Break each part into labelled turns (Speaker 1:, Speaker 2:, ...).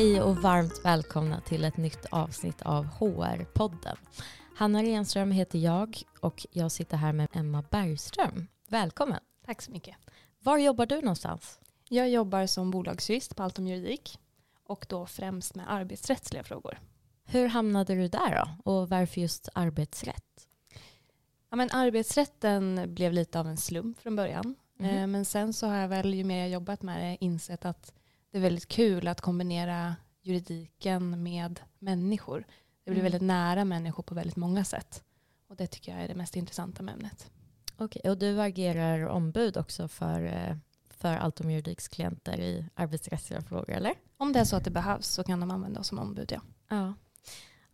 Speaker 1: Hej och varmt välkomna till ett nytt avsnitt av HR-podden. Hanna Renström heter jag och jag sitter här med Emma Bergström. Välkommen.
Speaker 2: Tack så mycket.
Speaker 1: Var jobbar du någonstans?
Speaker 2: Jag jobbar som bolagsjurist på Altom Juridik och då främst med arbetsrättsliga frågor.
Speaker 1: Hur hamnade du där då? Och varför just arbetsrätt?
Speaker 2: Ja, men arbetsrätten blev lite av en slump från början. Mm. Men sen så har jag väl, ju mer jag jobbat med det, insett att det är väldigt kul att kombinera juridiken med människor. Det blir mm. väldigt nära människor på väldigt många sätt. Och det tycker jag är det mest intressanta med ämnet.
Speaker 1: Okej, och du agerar ombud också för, eh, för Altom Juridiks klienter i arbetsrättsliga frågor, eller?
Speaker 2: Om det är så att det behövs så kan de använda oss som ombud, ja.
Speaker 1: Ja,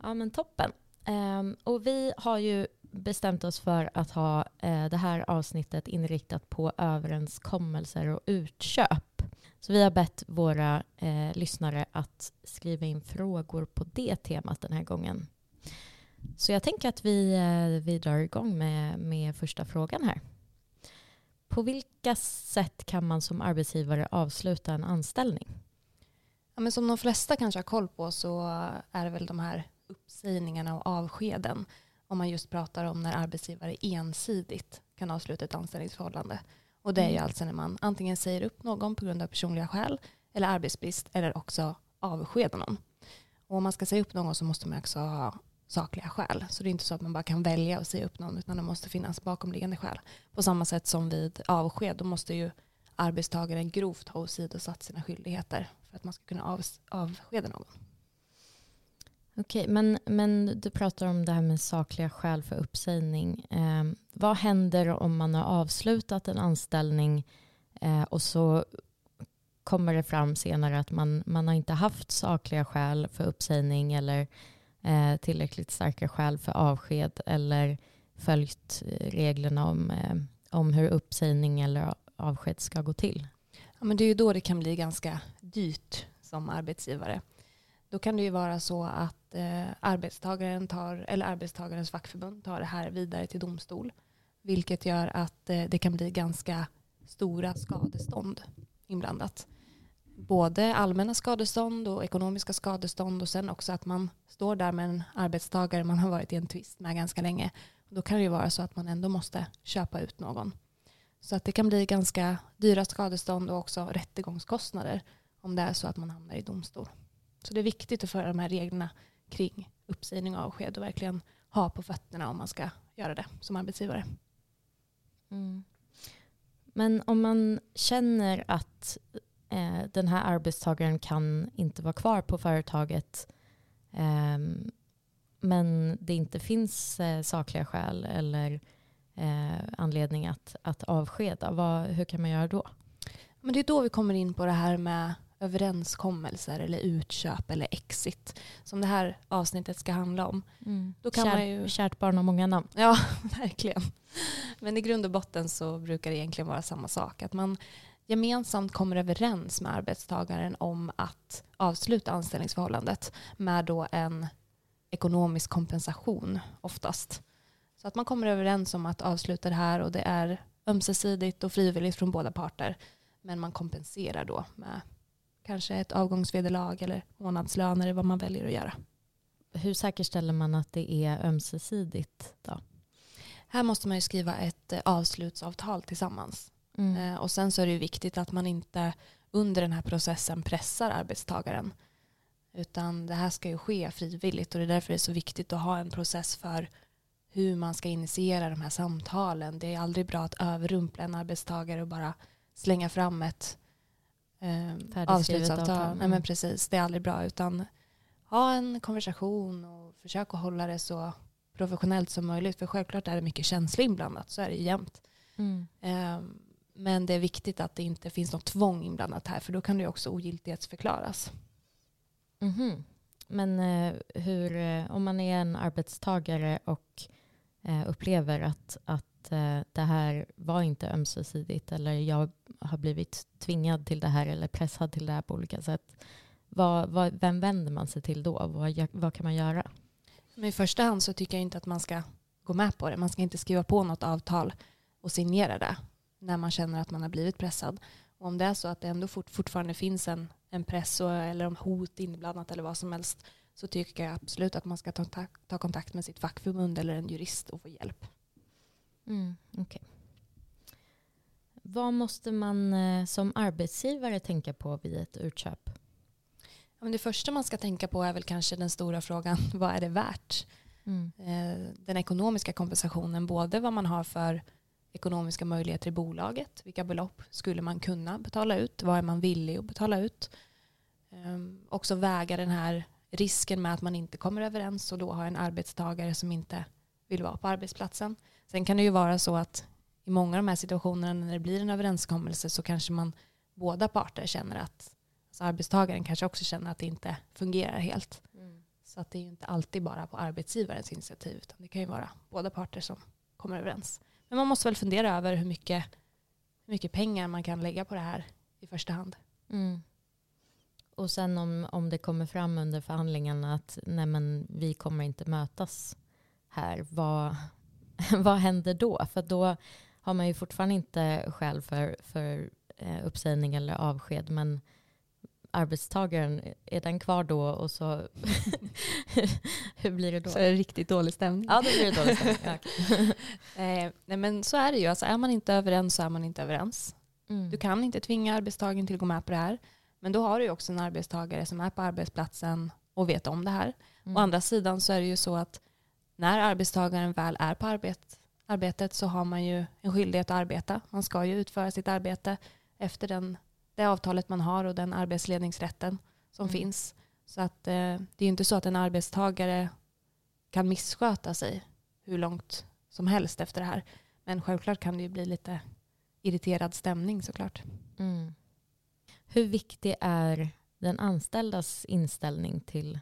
Speaker 1: ja men toppen. Um, och vi har ju bestämt oss för att ha uh, det här avsnittet inriktat på överenskommelser och utköp. Så vi har bett våra eh, lyssnare att skriva in frågor på det temat den här gången. Så jag tänker att vi, eh, vi drar igång med, med första frågan här. På vilka sätt kan man som arbetsgivare avsluta en anställning?
Speaker 2: Ja, men som de flesta kanske har koll på så är det väl de här uppsägningarna och avskeden. Om man just pratar om när arbetsgivare ensidigt kan avsluta ett anställningsförhållande. Och det är ju mm. alltså när man antingen säger upp någon på grund av personliga skäl eller arbetsbrist eller också avskedar någon. Och om man ska säga upp någon så måste man också ha sakliga skäl. Så det är inte så att man bara kan välja att säga upp någon utan det måste finnas bakomliggande skäl. På samma sätt som vid avsked, då måste ju arbetstagaren grovt ha åsidosatt sina skyldigheter för att man ska kunna av, avskeda någon.
Speaker 1: Okej, men, men du pratar om det här med sakliga skäl för uppsägning. Eh, vad händer om man har avslutat en anställning eh, och så kommer det fram senare att man, man har inte haft sakliga skäl för uppsägning eller eh, tillräckligt starka skäl för avsked eller följt reglerna om, eh, om hur uppsägning eller avsked ska gå till?
Speaker 2: Ja, men det är ju då det kan bli ganska dyrt som arbetsgivare. Då kan det ju vara så att eh, arbetstagaren tar, eller arbetstagarens fackförbund tar det här vidare till domstol. Vilket gör att eh, det kan bli ganska stora skadestånd inblandat. Både allmänna skadestånd och ekonomiska skadestånd och sen också att man står där med en arbetstagare man har varit i en tvist med ganska länge. Då kan det ju vara så att man ändå måste köpa ut någon. Så att det kan bli ganska dyra skadestånd och också rättegångskostnader om det är så att man hamnar i domstol. Så det är viktigt att föra de här reglerna kring uppsägning och avsked och verkligen ha på fötterna om man ska göra det som arbetsgivare.
Speaker 1: Mm. Men om man känner att eh, den här arbetstagaren kan inte vara kvar på företaget eh, men det inte finns eh, sakliga skäl eller eh, anledning att, att avskeda, vad, hur kan man göra då?
Speaker 2: Men det är då vi kommer in på det här med överenskommelser eller utköp eller exit som det här avsnittet ska handla om.
Speaker 1: Mm. Då kan Kär, man ju... Kärt barn har många namn.
Speaker 2: Ja, verkligen. Men i grund och botten så brukar det egentligen vara samma sak. Att man gemensamt kommer överens med arbetstagaren om att avsluta anställningsförhållandet med då en ekonomisk kompensation oftast. Så att man kommer överens om att avsluta det här och det är ömsesidigt och frivilligt från båda parter. Men man kompenserar då med kanske ett avgångsvederlag eller månadslön eller vad man väljer att göra.
Speaker 1: Hur säkerställer man att det är ömsesidigt då?
Speaker 2: Här måste man ju skriva ett eh, avslutsavtal tillsammans. Mm. Eh, och sen så är det ju viktigt att man inte under den här processen pressar arbetstagaren. Utan det här ska ju ske frivilligt och det är därför det är så viktigt att ha en process för hur man ska initiera de här samtalen. Det är aldrig bra att överrumpla en arbetstagare och bara slänga fram ett eh, avslutsavtal. Mm. Nej, men precis, det är aldrig bra. Utan ha en konversation och försök att hålla det så professionellt som möjligt. För självklart är det mycket känsla inblandat, så är det jämt. Mm. Eh, men det är viktigt att det inte finns något tvång inblandat här, för då kan det också ogiltighetsförklaras.
Speaker 1: Mm -hmm. Men eh, hur, eh, om man är en arbetstagare och eh, upplever att, att eh, det här var inte ömsesidigt eller jag har blivit tvingad till det här eller pressad till det här på olika sätt. Vad, vad, vem vänder man sig till då? Vad, vad kan man göra?
Speaker 2: Men I första hand så tycker jag inte att man ska gå med på det. Man ska inte skriva på något avtal och signera det när man känner att man har blivit pressad. Och om det är så att det ändå fort, fortfarande finns en, en press och, eller om hot inblandat eller vad som helst så tycker jag absolut att man ska ta, ta kontakt med sitt fackförbund eller en jurist och få hjälp.
Speaker 1: Mm, okay. Vad måste man eh, som arbetsgivare tänka på vid ett utköp?
Speaker 2: det första man ska tänka på är väl kanske den stora frågan, vad är det värt? Mm. Eh, den ekonomiska kompensationen, både vad man har för ekonomiska möjligheter i bolaget, vilka belopp skulle man kunna betala ut, vad är man villig att betala ut? Ehm, också väga den här risken med att man inte kommer överens och då har en arbetstagare som inte vill vara på arbetsplatsen. Sen kan det ju vara så att i många av de här situationerna när det blir en överenskommelse så kanske man båda parter känner att alltså arbetstagaren kanske också känner att det inte fungerar helt. Mm. Så att det är ju inte alltid bara på arbetsgivarens initiativ utan det kan ju vara båda parter som kommer överens. Men man måste väl fundera över hur mycket, hur mycket pengar man kan lägga på det här i första hand. Mm.
Speaker 1: Och sen om, om det kommer fram under förhandlingarna att nej men, vi kommer inte mötas här, vad, vad händer då? För då har man ju fortfarande inte skäl för, för eh, uppsägning eller avsked, men arbetstagaren, är den kvar då och så hur blir det då?
Speaker 2: Så är det riktigt dålig stämning.
Speaker 1: Ja, då blir det dålig stämning.
Speaker 2: eh, nej, men så är det ju. Alltså, är man inte överens så är man inte överens. Mm. Du kan inte tvinga arbetstagaren till att gå med på det här. Men då har du ju också en arbetstagare som är på arbetsplatsen och vet om det här. Mm. Å andra sidan så är det ju så att när arbetstagaren väl är på arbet, arbetet så har man ju en skyldighet att arbeta. Man ska ju utföra sitt arbete efter den, det avtalet man har och den arbetsledningsrätten som mm. finns. Så att eh, det är ju inte så att en arbetstagare kan missköta sig hur långt som helst efter det här. Men självklart kan det ju bli lite irriterad stämning såklart. Mm.
Speaker 1: Hur viktig är den anställdas inställning till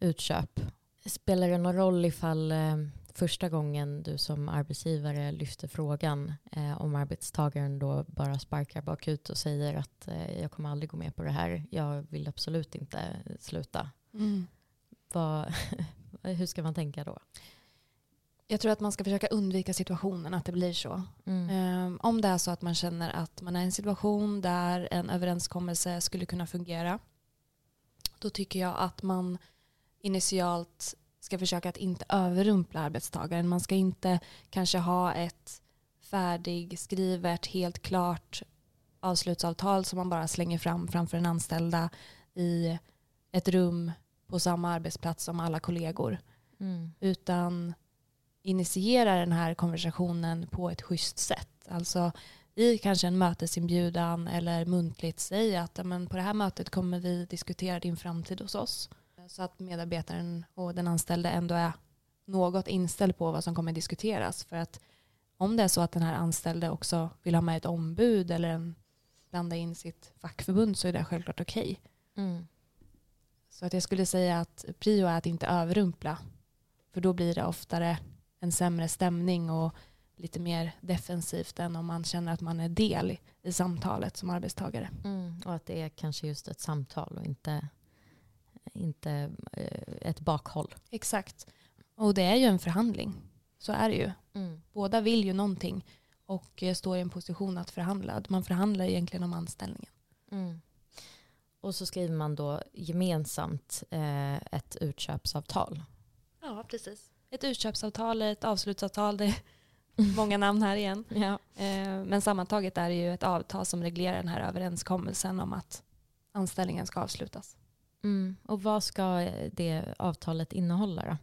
Speaker 1: utköp? Spelar det någon roll ifall eh, första gången du som arbetsgivare lyfter frågan eh, om arbetstagaren då bara sparkar bakut och säger att eh, jag kommer aldrig gå med på det här, jag vill absolut inte sluta. Mm. Vad, hur ska man tänka då?
Speaker 2: Jag tror att man ska försöka undvika situationen att det blir så. Mm. Um, om det är så att man känner att man är i en situation där en överenskommelse skulle kunna fungera då tycker jag att man initialt ska försöka att inte överrumpla arbetstagaren. Man ska inte kanske ha ett färdigskrivet, helt klart avslutsavtal som man bara slänger fram framför den anställda i ett rum på samma arbetsplats som alla kollegor. Mm. Utan initiera den här konversationen på ett schysst sätt. Alltså i kanske en mötesinbjudan eller muntligt säga att men på det här mötet kommer vi diskutera din framtid hos oss. Så att medarbetaren och den anställde ändå är något inställd på vad som kommer diskuteras. För att om det är så att den här anställde också vill ha med ett ombud eller en, blanda in sitt fackförbund så är det självklart okej. Okay. Mm. Så att jag skulle säga att prio är att inte överrumpla. För då blir det oftare en sämre stämning och lite mer defensivt än om man känner att man är del i samtalet som arbetstagare.
Speaker 1: Mm, och att det är kanske just ett samtal och inte, inte eh, ett bakhåll.
Speaker 2: Exakt. Och det är ju en förhandling. Så är det ju. Mm. Båda vill ju någonting och eh, står i en position att förhandla. Man förhandlar egentligen om anställningen. Mm.
Speaker 1: Och så skriver man då gemensamt eh, ett utköpsavtal.
Speaker 2: Ja, precis ett utköpsavtal, ett avslutsavtal, det är många namn här igen. Ja. Eh, men sammantaget är det ju ett avtal som reglerar den här överenskommelsen om att anställningen ska avslutas.
Speaker 1: Mm. Och vad ska eh, det avtalet innehålla då?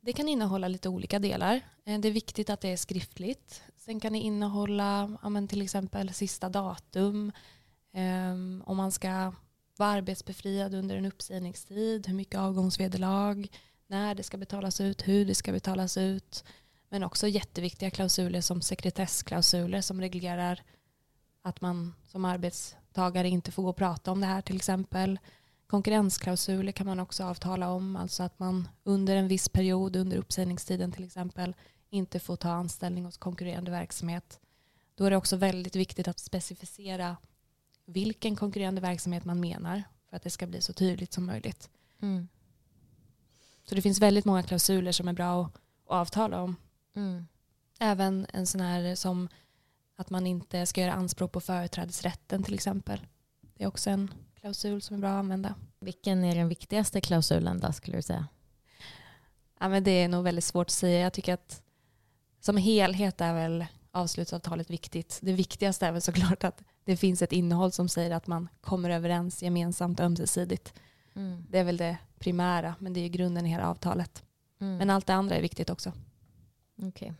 Speaker 2: Det kan innehålla lite olika delar. Eh, det är viktigt att det är skriftligt. Sen kan det innehålla ja, till exempel sista datum, um, om man ska vara arbetsbefriad under en uppsägningstid, hur mycket avgångsvederlag, när det ska betalas ut, hur det ska betalas ut. Men också jätteviktiga klausuler som sekretessklausuler som reglerar att man som arbetstagare inte får gå och prata om det här till exempel. Konkurrensklausuler kan man också avtala om, alltså att man under en viss period, under uppsägningstiden till exempel, inte får ta anställning hos konkurrerande verksamhet. Då är det också väldigt viktigt att specificera vilken konkurrerande verksamhet man menar för att det ska bli så tydligt som möjligt. Mm. Så det finns väldigt många klausuler som är bra att, avtala om. Mm. Även en sån här som att man inte ska göra anspråk på företrädesrätten till exempel. Det är också en klausul som är bra att använda.
Speaker 1: Vilken är den viktigaste klausulen då skulle du säga?
Speaker 2: Ja, men det är nog väldigt svårt att säga. Jag tycker att som helhet är väl avslutsavtalet viktigt. Det viktigaste är väl såklart att det finns ett innehåll som säger att man kommer överens gemensamt ömsesidigt. Mm. Det är väl det primära, men det är ju grunden i hela avtalet. Mm. Men allt det andra är viktigt också.
Speaker 1: Okay.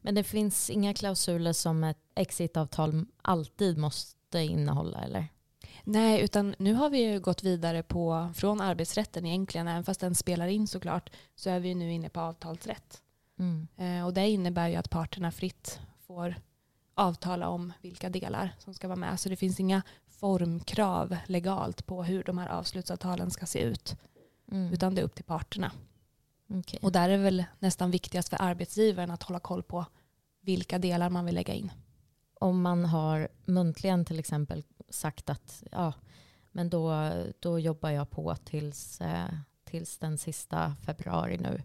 Speaker 1: Men det finns inga klausuler som ett exitavtal alltid måste innehålla eller?
Speaker 2: Nej, utan nu har vi ju gått vidare på, från arbetsrätten egentligen, även fast den spelar in såklart, så är vi nu inne på avtalsrätt. Mm. Eh, och det innebär ju att parterna fritt får avtala om vilka delar som ska vara med. Så det finns inga formkrav legalt på hur de här avslutsavtalen ska se ut. Mm. Utan det är upp till parterna. Okay. Och där är det väl nästan viktigast för arbetsgivaren att hålla koll på vilka delar man vill lägga in.
Speaker 1: Om man har muntligen till exempel sagt att ja, men då, då jobbar jag på tills, eh, tills den sista februari nu.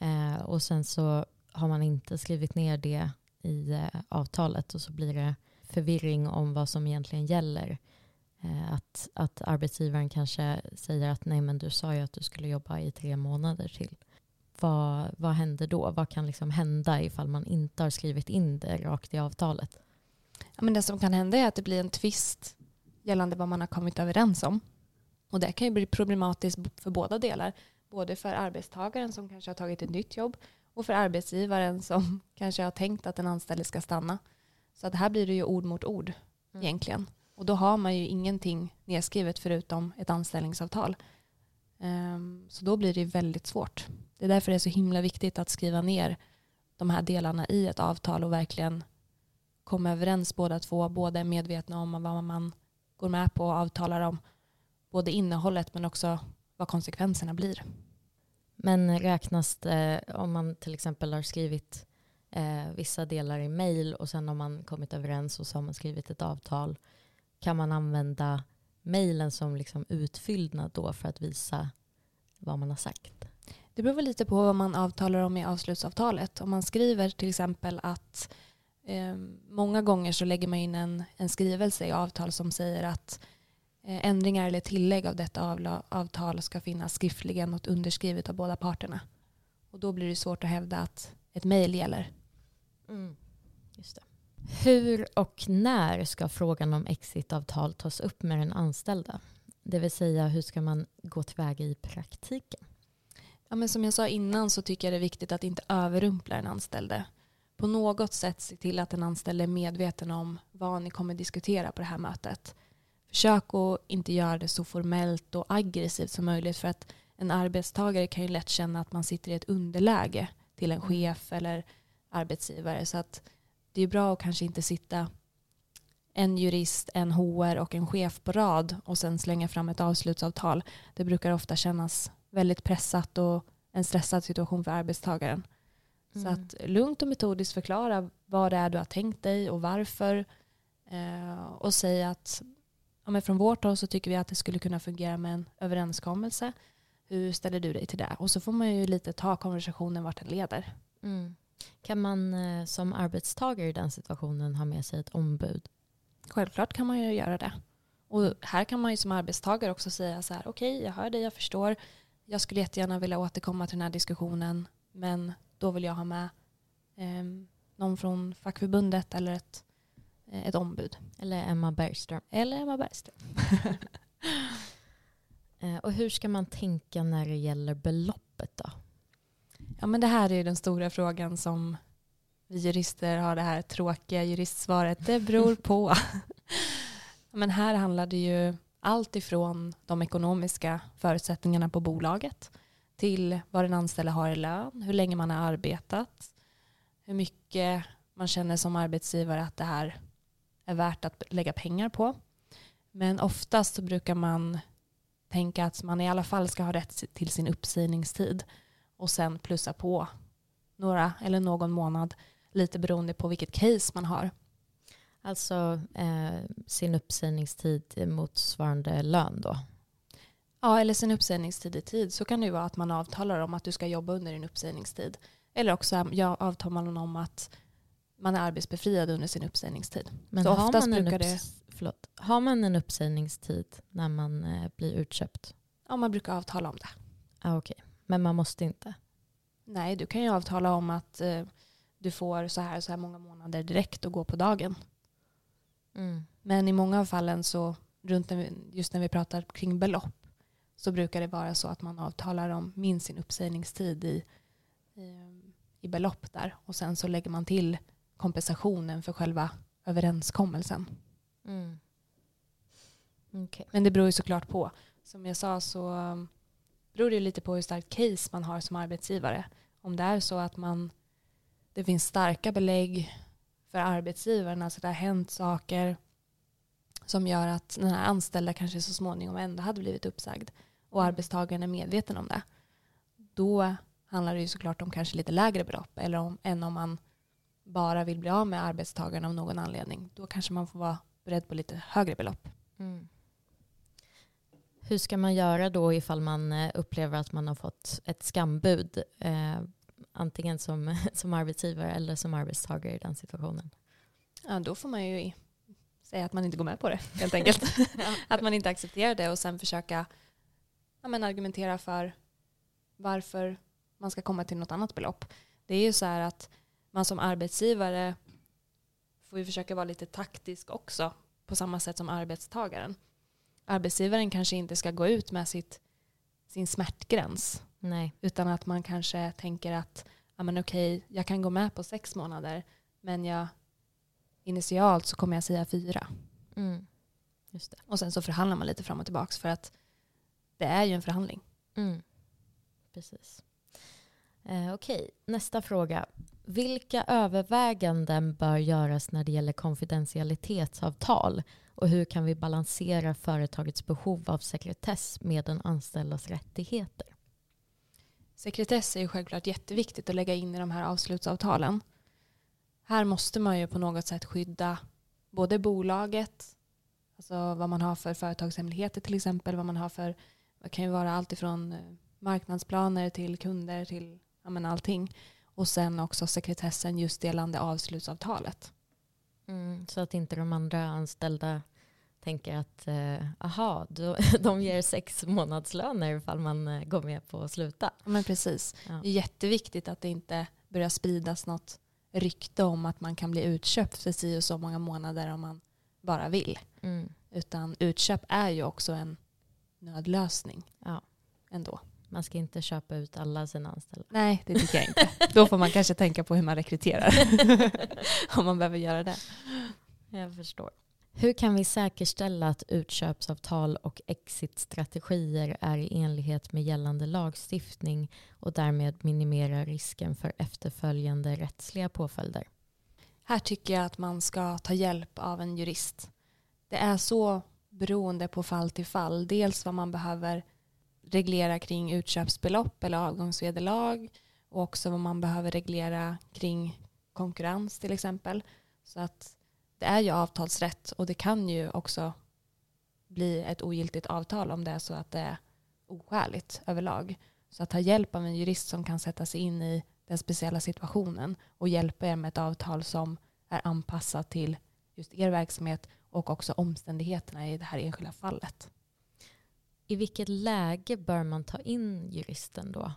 Speaker 1: Eh, och sen så har man inte skrivit ner det i eh, avtalet och så blir det förvirring om vad som egentligen gäller. Eh, att, att arbetsgivaren kanske säger att nej men du sa ju att du skulle jobba i tre månader till. Vad, vad händer då? Vad kan liksom hända ifall man inte har skrivit in det rakt i avtalet?
Speaker 2: Ja, men det som kan hända är att det blir en tvist gällande vad man har kommit överens om. Och det kan ju bli problematiskt för båda delar. Både för arbetstagaren som kanske har tagit ett nytt jobb och för arbetsgivaren som kanske har tänkt att den anställde ska stanna. Så att här blir det ju ord mot ord mm. egentligen. Och då har man ju ingenting nedskrivet förutom ett anställningsavtal. Um, så då blir det väldigt svårt. Det är därför det är så himla viktigt att skriva ner de här delarna i ett avtal och verkligen komma överens båda två. Båda är medvetna om vad man går med på och avtalar om. Både innehållet men också vad konsekvenserna blir.
Speaker 1: Men räknas det om man till exempel har skrivit eh, vissa delar i mail och sen har man kommit överens och så har man skrivit ett avtal. Kan man använda mejlen som liksom utfyllnad då för att visa vad man har sagt?
Speaker 2: Det beror lite på vad man avtalar om i avslutsavtalet. Om man skriver till exempel att eh, många gånger så lägger man in en, en skrivelse i avtal som säger att eh, ändringar eller tillägg av detta avtal ska finnas skriftligen och underskrivet av båda parterna. Och då blir det svårt att hävda att ett mejl gäller.
Speaker 1: Mm. Just det. Hur och när ska frågan om exitavtal tas upp med den anställda? Det vill säga hur ska man gå tillväga i praktiken?
Speaker 2: Ja, men som jag sa innan så tycker jag det är viktigt att inte överrumpla den anställde. På något sätt se till att den anställde är medveten om vad ni kommer diskutera på det här mötet. Försök att inte göra det så formellt och aggressivt som möjligt för att en arbetstagare kan ju lätt känna att man sitter i ett underläge till en chef eller arbetsgivare. Så att det är bra att kanske inte sitta en jurist, en HR och en chef på rad och sen slänga fram ett avslutsavtal. Det brukar ofta kännas väldigt pressat och en stressad situation för arbetstagaren. Mm. Så att lugnt och metodiskt förklara vad det är du har tänkt dig och varför. Eh, och säga att ja, men från vårt håll så tycker vi att det skulle kunna fungera med en överenskommelse. Hur ställer du dig till det? Och så får man ju lite ta konversationen vart den leder.
Speaker 1: Mm. Kan man eh, som arbetstagare i den situationen ha med sig ett ombud?
Speaker 2: Självklart kan man ju göra det. Och här kan man ju som arbetstagare också säga så här, okej, okay, jag hör dig, jag förstår. Jag skulle jättegärna vilja återkomma till den här diskussionen, men då vill jag ha med eh, någon från fackförbundet eller ett, eh, ett ombud.
Speaker 1: Eller Emma Bergström.
Speaker 2: Eller Emma Bergström.
Speaker 1: Eh, och hur ska man tänka när det gäller beloppet då?
Speaker 2: Ja, men det här är den stora frågan som vi jurister har det här tråkiga juristsvaret. Det beror på. men här handlar det ju allt ifrån de ekonomiska förutsättningarna på bolaget till vad den anställde har i lön, hur länge man har arbetat, hur mycket man känner som arbetsgivare att det här är värt att lägga pengar på. Men oftast så brukar man tänka att man i alla fall ska ha rätt till sin uppsägningstid och sen plussa på några eller någon månad lite beroende på vilket case man har.
Speaker 1: Alltså eh, sin uppsägningstid motsvarande lön då?
Speaker 2: Ja, eller sin uppsägningstid i tid. Så kan det ju vara att man avtalar om att du ska jobba under din uppsägningstid. Eller också ja, avtalar man om att man är arbetsbefriad under sin uppsägningstid.
Speaker 1: Men
Speaker 2: Så
Speaker 1: har, man
Speaker 2: brukar det-
Speaker 1: förlåt, har man en uppsägningstid när man eh, blir utköpt?
Speaker 2: Ja, man brukar avtala om det.
Speaker 1: Ah, Okej, men man måste inte?
Speaker 2: Nej, du kan ju avtala om att eh, du får så här, så här många månader direkt och gå på dagen.
Speaker 1: Mm.
Speaker 2: Men i många av fallen så, runt just när vi pratar kring belopp, så brukar det vara så att man avtalar om minst sin uppsägningstid i, i, i belopp där. Och sen så lägger man till kompensationen för själva överenskommelsen.
Speaker 1: Mm. Okej.
Speaker 2: Men det beror ju såklart på. Som jag sa så um, beror det lite på hur starkt case man har som arbetsgivare. Om det är så att man, det finns starka belägg för arbetsgivaren, alltså det har hänt saker som gör att den här anställda kanske så småningom ändå hade blivit uppsagd och arbetstagaren är medveten om det. Då handlar det ju såklart om kanske lite lägre belopp eller om, än om man bara vill bli av med arbetstagaren av någon anledning. Då kanske man får vara beredd på lite högre belopp.
Speaker 1: Mm. Hur ska man göra då ifall man eh, upplever att man har fått ett skambud? Eh, antingen som, som arbetsgivare eller som arbetstagare i den situationen.
Speaker 2: Ja, då får man ju i- säga att man inte går med på det helt enkelt. att man inte accepterar det och sen försöka ja, men argumentera för varför man ska komma till något annat belopp. Det är ju så här att man som arbetsgivare får ju försöka vara lite taktisk också på samma sätt som arbetstagaren. Arbetsgivaren kanske inte ska gå ut med sitt, sin smärtgräns
Speaker 1: Nej.
Speaker 2: utan att man kanske tänker att ja, men okej, jag kan gå med på sex månader men jag, initialt så kommer jag säga fyra.
Speaker 1: Mm. Just det.
Speaker 2: Och sen så förhandlar man lite fram och tillbaka för att det är ju en förhandling.
Speaker 1: Mm. Precis. Eh, Okej, nästa fråga. Vilka överväganden bör göras när det gäller konfidentialitetsavtal och hur kan vi balansera företagets behov av sekretess med den anställdas rättigheter?
Speaker 2: Sekretess är ju självklart jätteviktigt att lägga in i de här avslutsavtalen. Här måste man ju på något sätt skydda både bolaget, alltså vad man har för företagshemligheter till exempel, vad man har för, det kan ju vara allt ifrån eh, marknadsplaner till kunder till ja, men allting. Och sen också sekretessen just gällande avslutsavtalet.
Speaker 1: Mm, så att inte de andra anställda tänker att eh, aha, då, de ger sex månadslöner ifall man eh, går med på att sluta.
Speaker 2: Ja, men precis.
Speaker 1: Ja.
Speaker 2: Det är jätteviktigt att det inte börjar spridas något rykte om att man kan bli utköpt för si och så många månader om man bara vill.
Speaker 1: Mm,
Speaker 2: Utan utköp är ju också en nödlösning
Speaker 1: ja.
Speaker 2: ändå.
Speaker 1: Man ska inte köpa ut alla sina anställda.
Speaker 2: Nej, det tycker jag inte. Då får man kanske tänka på hur man rekryterar. om man behöver göra det.
Speaker 1: Jag förstår. Hur kan vi säkerställa att utköpsavtal och exitstrategier är i enlighet med gällande lagstiftning och därmed minimera risken för efterföljande rättsliga påföljder?
Speaker 2: Här tycker jag att man ska ta hjälp av en jurist. Det är så beroende på fall till fall. Dels vad man behöver reglera kring utköpsbelopp eller avgångsvederlag och också vad man behöver reglera kring konkurrens till exempel. Så att det är ju avtalsrätt och det kan ju också bli ett ogiltigt avtal om det är så att det är oskäligt överlag. Så att ta hjälp av en jurist som kan sätta sig in i den speciella situationen och hjälpa er med ett avtal som är anpassat till just er verksamhet och också omständigheterna i det här enskilda fallet.
Speaker 1: I vilket läge bör man ta in juristen då?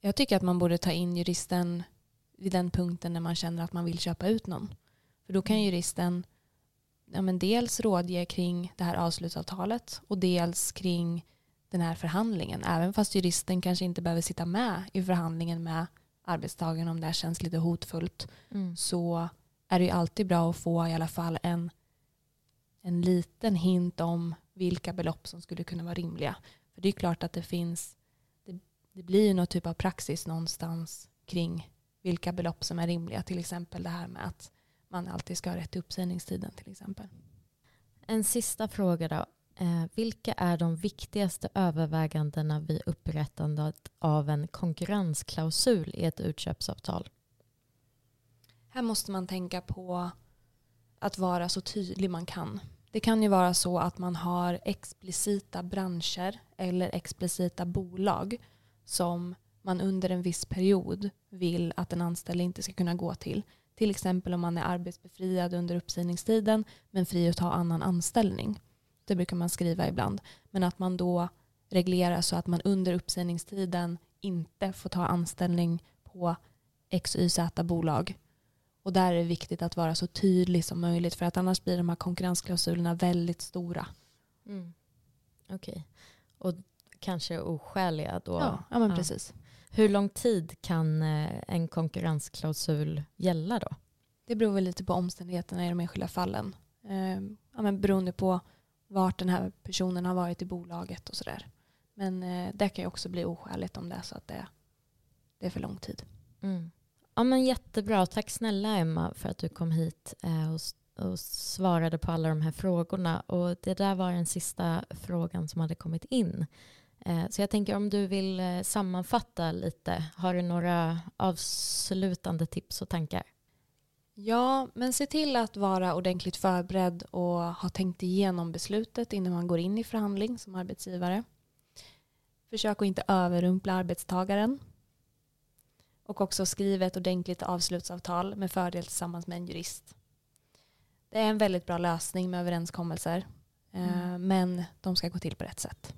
Speaker 2: Jag tycker att man borde ta in juristen vid den punkten när man känner att man vill köpa ut någon. För då kan
Speaker 1: Mm.
Speaker 2: juristen ja, men dels rådge kring det här avslutsavtalet och dels kring den här förhandlingen. Även fast juristen kanske inte behöver sitta med i förhandlingen med arbetstagaren om det här känns lite hotfullt
Speaker 1: Mm.
Speaker 2: så är det ju alltid bra att få i alla fall en, en liten hint om vilka belopp som skulle kunna vara rimliga. För det är klart att det finns, det, det blir ju någon typ av praxis någonstans kring vilka belopp som är rimliga. Till exempel det här med att man alltid ska ha rätt till uppsägningstiden till exempel.
Speaker 1: En sista fråga då. Eh, vilka är de viktigaste övervägandena vid upprättandet av en konkurrensklausul i ett utköpsavtal?
Speaker 2: Här måste man tänka på att vara så tydlig man kan. Det kan ju vara så att man har explicita branscher eller explicita bolag som man under en viss period vill att en anställd inte ska kunna gå till. Till exempel om man är arbetsbefriad under uppsägningstiden men fri att ta annan anställning. Det brukar man skriva ibland. Men att man då reglerar så att man under uppsägningstiden inte får ta anställning på XYZ bolag. Och där är det viktigt att vara så tydlig som möjligt för att annars blir de här konkurrensklausulerna väldigt stora.
Speaker 1: Mm. Okej. Okay. Och kanske oskäliga då?
Speaker 2: Ja, ja men ja. precis.
Speaker 1: Hur lång tid kan eh, en konkurrensklausul gälla då?
Speaker 2: Det beror väl lite på omständigheterna i de enskilda fallen. Eh, ja, men beroende på vart den här personen har varit i bolaget och sådär. Men eh, det kan ju också bli oskäligt om det är så att det, det är för lång tid.
Speaker 1: Mm. Ja, men jättebra. Tack snälla Emma för att du kom hit eh, och, och, svarade på alla de här frågorna. Och det där var den sista frågan som hade kommit in. Eh, så jag tänker om du vill eh, sammanfatta lite. Har du några avslutande tips och tankar?
Speaker 2: Ja, men se till att vara ordentligt förberedd och ha tänkt igenom beslutet innan man går in i förhandling som arbetsgivare. Försök att inte överrumpla arbetstagaren. Och också skriv ett ordentligt avslutsavtal med fördel tillsammans med en jurist. Det är en väldigt bra lösning med överenskommelser. Eh, mm. Men de ska gå till på rätt sätt.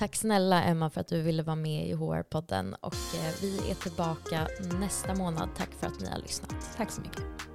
Speaker 1: Tack snälla Emma för att du ville vara med i HR-podden och eh, vi är tillbaka nästa månad. Tack för att ni har lyssnat.
Speaker 2: Tack så mycket.